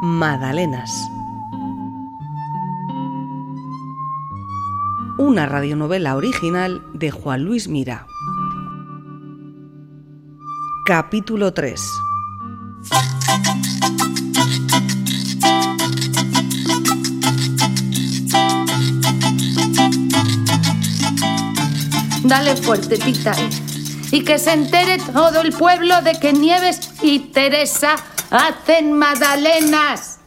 Madalenas. Una radionovela original de Juan Luis Mira. Capítulo 3. Dale fuerte, tita. Y que se entere todo el pueblo de que Nieves y Teresa hacen magdalenas.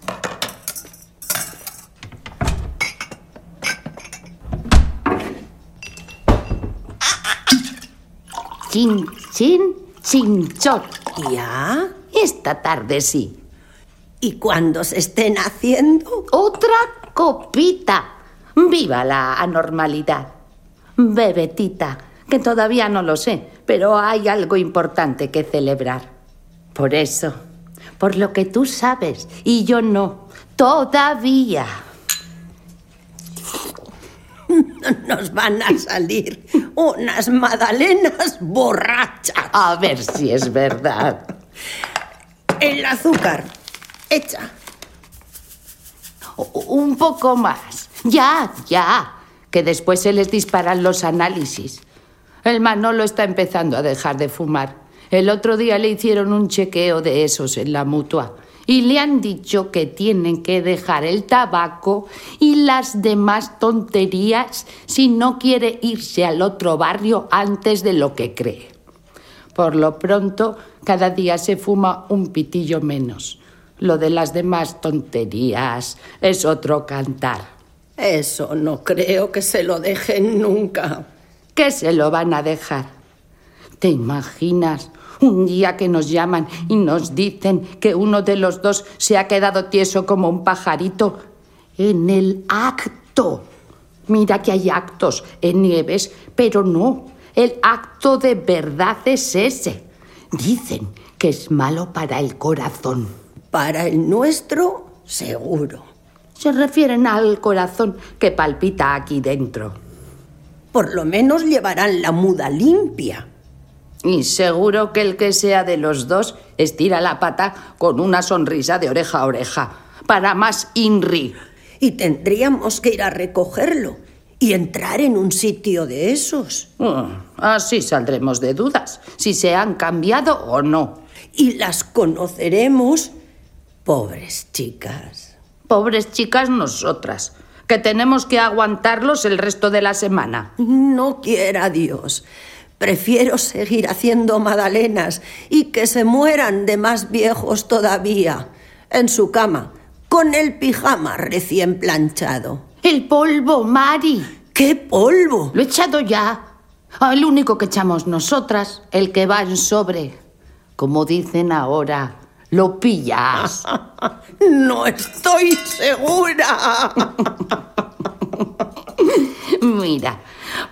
Chin, chin, chinchón. ¿Ya? Esta tarde sí. ¿Y cuando se estén haciendo? Otra copita. Viva la anormalidad. Bebetita, que todavía no lo sé, pero hay algo importante que celebrar. Por eso, por lo que tú sabes y yo no, todavía. Nos van a salir unas magdalenas borrachas. A ver si es verdad. El azúcar, hecha. Un poco más. Ya, ya. Que después se les disparan los análisis. El Manolo está empezando a dejar de fumar. El otro día le hicieron un chequeo de esos en la mutua. Y le han dicho que tienen que dejar el tabaco y las demás tonterías si no quiere irse al otro barrio antes de lo que cree. Por lo pronto, cada día se fuma un pitillo menos. Lo de las demás tonterías es otro cantar. Eso no creo que se lo dejen nunca. ¿Qué se lo van a dejar? ¿Te imaginas un día que nos llaman y nos dicen que uno de los dos se ha quedado tieso como un pajarito en el acto? Mira que hay actos en Nieves, pero no. El acto de verdad es ese. Dicen que es malo para el corazón. Para el nuestro, seguro. Se refieren al corazón que palpita aquí dentro. Por lo menos llevarán la muda limpia. Y seguro que el que sea de los dos estira la pata con una sonrisa de oreja a oreja. Para más INRI. Y tendríamos que ir a recogerlo y entrar en un sitio de esos. Mm, Así saldremos de dudas, si se han cambiado o no. Y las conoceremos. Pobres chicas. Pobres chicas nosotras, que tenemos que aguantarlos el resto de la semana. No quiera Dios. Prefiero seguir haciendo magdalenas y que se mueran de más viejos todavía, en su cama, con el pijama recién planchado. El polvo, Mari. ¡Qué polvo! Lo he echado ya. El único que echamos nosotras, el que va en sobre. Como dicen ahora, lo pillas. No estoy segura. Mira,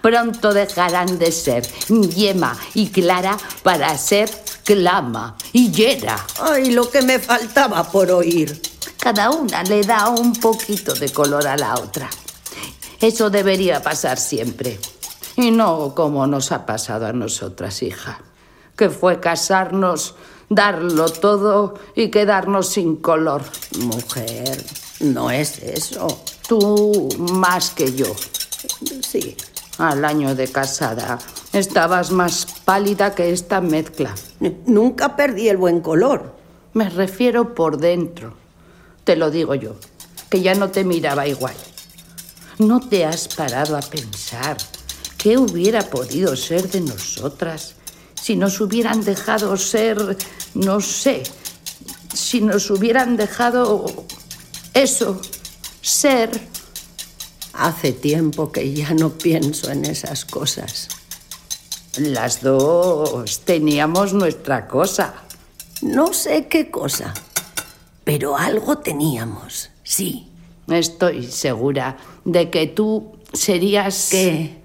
pronto dejarán de ser Yema y Clara para ser Clama y Yera. Ay, lo que me faltaba por oír. Cada una le da un poquito de color a la otra. Eso debería pasar siempre. Y no como nos ha pasado a nosotras, hija. Que fue casarnos, darlo todo y quedarnos sin color. Mujer, no es eso. Tú más que yo. Sí, Al año de casada estabas más pálida que esta mezcla. nunca perdí el buen color. Me refiero por dentro. Te lo digo yo, que ya no te miraba igual. ¿No te has parado a pensar qué hubiera podido ser de nosotras si nos hubieran dejado ser, no sé, si nos hubieran dejado eso, ser? Hace tiempo que ya no pienso en esas cosas. Las dos teníamos nuestra cosa. No sé qué cosa, pero algo teníamos, sí. Estoy segura de que tú serías... ¿Qué?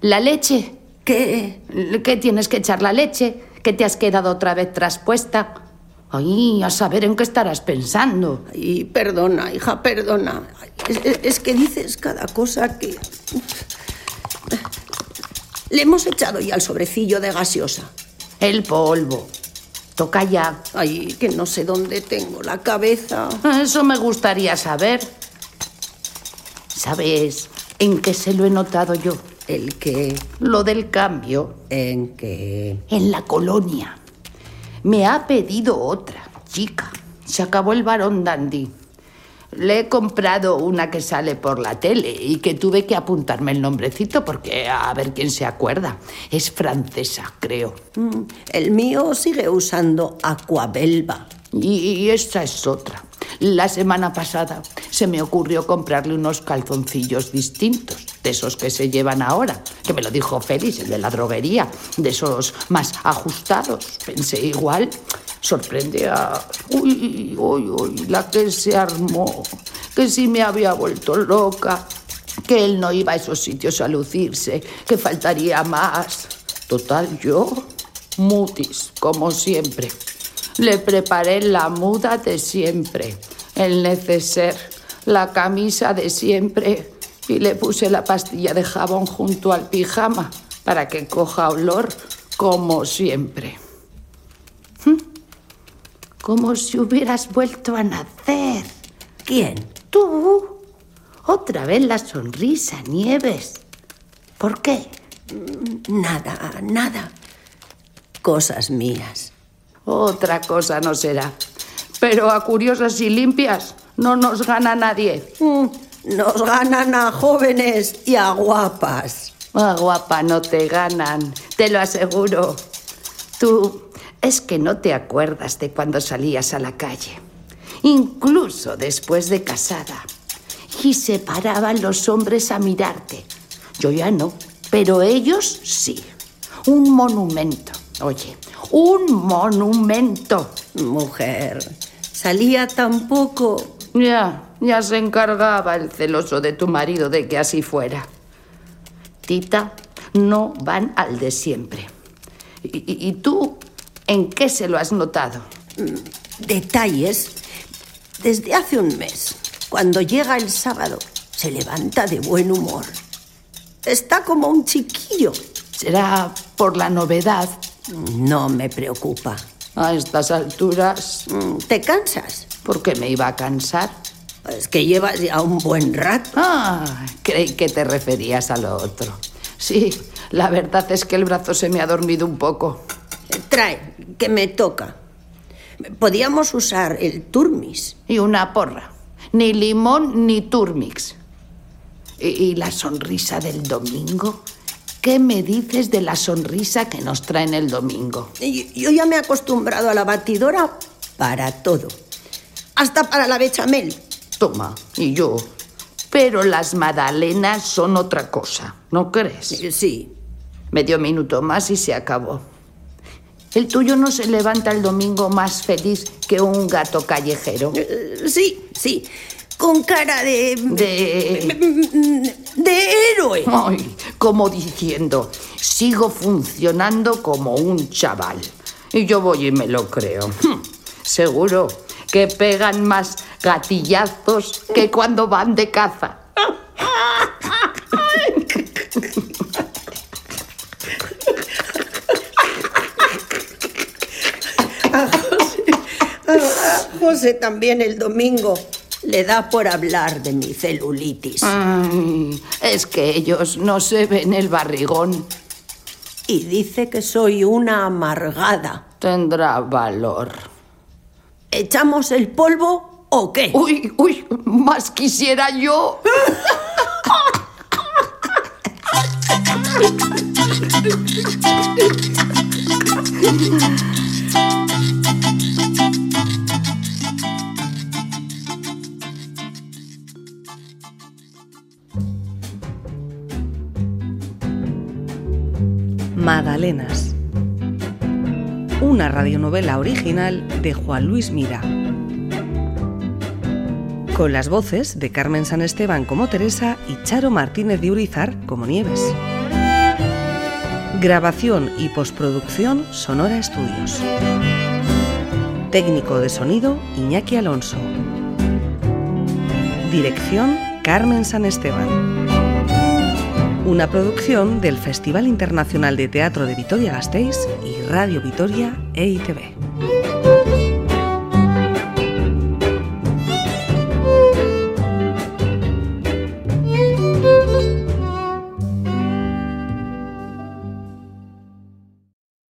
La leche. ¿Qué? ¿Qué tienes que echar la leche? ¿Que te has quedado otra vez traspuesta? Ay, a saber en qué estarás pensando. Y perdona, hija, perdona. Es, es- es que dices cada cosa que... Le hemos echado ya el sobrecillo de gaseosa. El polvo. Toca ya. Ay, que no sé dónde tengo la cabeza. Eso me gustaría saber. ¿Sabes en qué se lo he notado yo? ¿El qué? Lo del cambio. ¿En qué? En la colonia. Me ha pedido otra, chica. Se acabó el varón dandy. Le he comprado una que sale por la tele y que tuve que apuntarme el nombrecito porque a ver quién se acuerda. Es francesa, creo. Mm, El mío sigue usando Aquabelva. Y esta es otra. La semana pasada se me ocurrió comprarle unos calzoncillos distintos, de esos que se llevan ahora, que me lo dijo Félix, el de la droguería, de esos más ajustados. Pensé igual, sorprende a... Uy, uy, uy, la que se armó, que sí me había vuelto loca, que él no iba a esos sitios a lucirse, que faltaría más. Total, yo, mutis, como siempre. Le preparé la muda de siempre, el neceser, la camisa de siempre y le puse la pastilla de jabón junto al pijama para que coja olor como siempre. ¿Mm? Como si hubieras vuelto a nacer. ¿Quién? Tú. Otra vez la sonrisa, Nieves. ¿Por qué? Nada, nada. Cosas mías. Otra cosa no será. Pero a curiosas y limpias no nos gana nadie. Mm, Nos ganan a jóvenes y a guapas. Ah, guapa, no te ganan, te lo aseguro. Tú es que no te acuerdas de cuando salías a la calle, incluso después de casada, y se paraban los hombres a mirarte. Yo ya no, pero ellos sí. Un monumento, oye, un monumento. Mujer, salía tan poco. Ya, ya se encargaba el celoso de tu marido de que así fuera. Tita, no van al de siempre. ¿Y, y- y tú en qué se lo has notado? Detalles. Desde hace un mes, cuando llega el sábado, se levanta de buen humor. Está como un chiquillo. ¿Será por la novedad? No me preocupa. A estas alturas, Mm, ¿Te cansas? ¿Por qué me iba a cansar? Es que llevas ya un buen rato. Ah, creí que te referías a lo otro. Sí, la verdad es que el brazo se me ha dormido un poco. Trae, que me toca. Podíamos usar el turmis. Y una porra. Ni limón ni turmix. ¿Y, y la sonrisa del domingo? ¿Qué me dices de la sonrisa que nos traen el domingo? Yo ya me he acostumbrado a la batidora para todo. Hasta para la bechamel. Toma, y yo. Pero las magdalenas son otra cosa, ¿no crees? Sí. Medio minuto más y se acabó. El tuyo no se levanta el domingo más feliz que un gato callejero. Eh, Sí, sí. Con cara de... De... de héroe. Ay, como diciendo, sigo funcionando como un chaval. Y yo voy y me lo creo. Seguro que pegan más gatillazos que cuando van de caza. A José también el domingo le da por hablar de mi celulitis. Ay, es que ellos no se ven el barrigón. Y dice que soy una amargada. Tendrá valor. ¿Echamos el polvo o qué? Uy, uy, más quisiera yo. Magdalenas. Una radionovela original de Juan Luis Mira. Con las voces de Carmen San Esteban como Teresa y Charo Martínez de Urizar como Nieves. Grabación y postproducción Sonora Estudios. Técnico de sonido Iñaki Alonso. Dirección Carmen San Esteban. Una producción del Festival Internacional de Teatro de Vitoria-Gasteiz y Radio Vitoria. Adiós.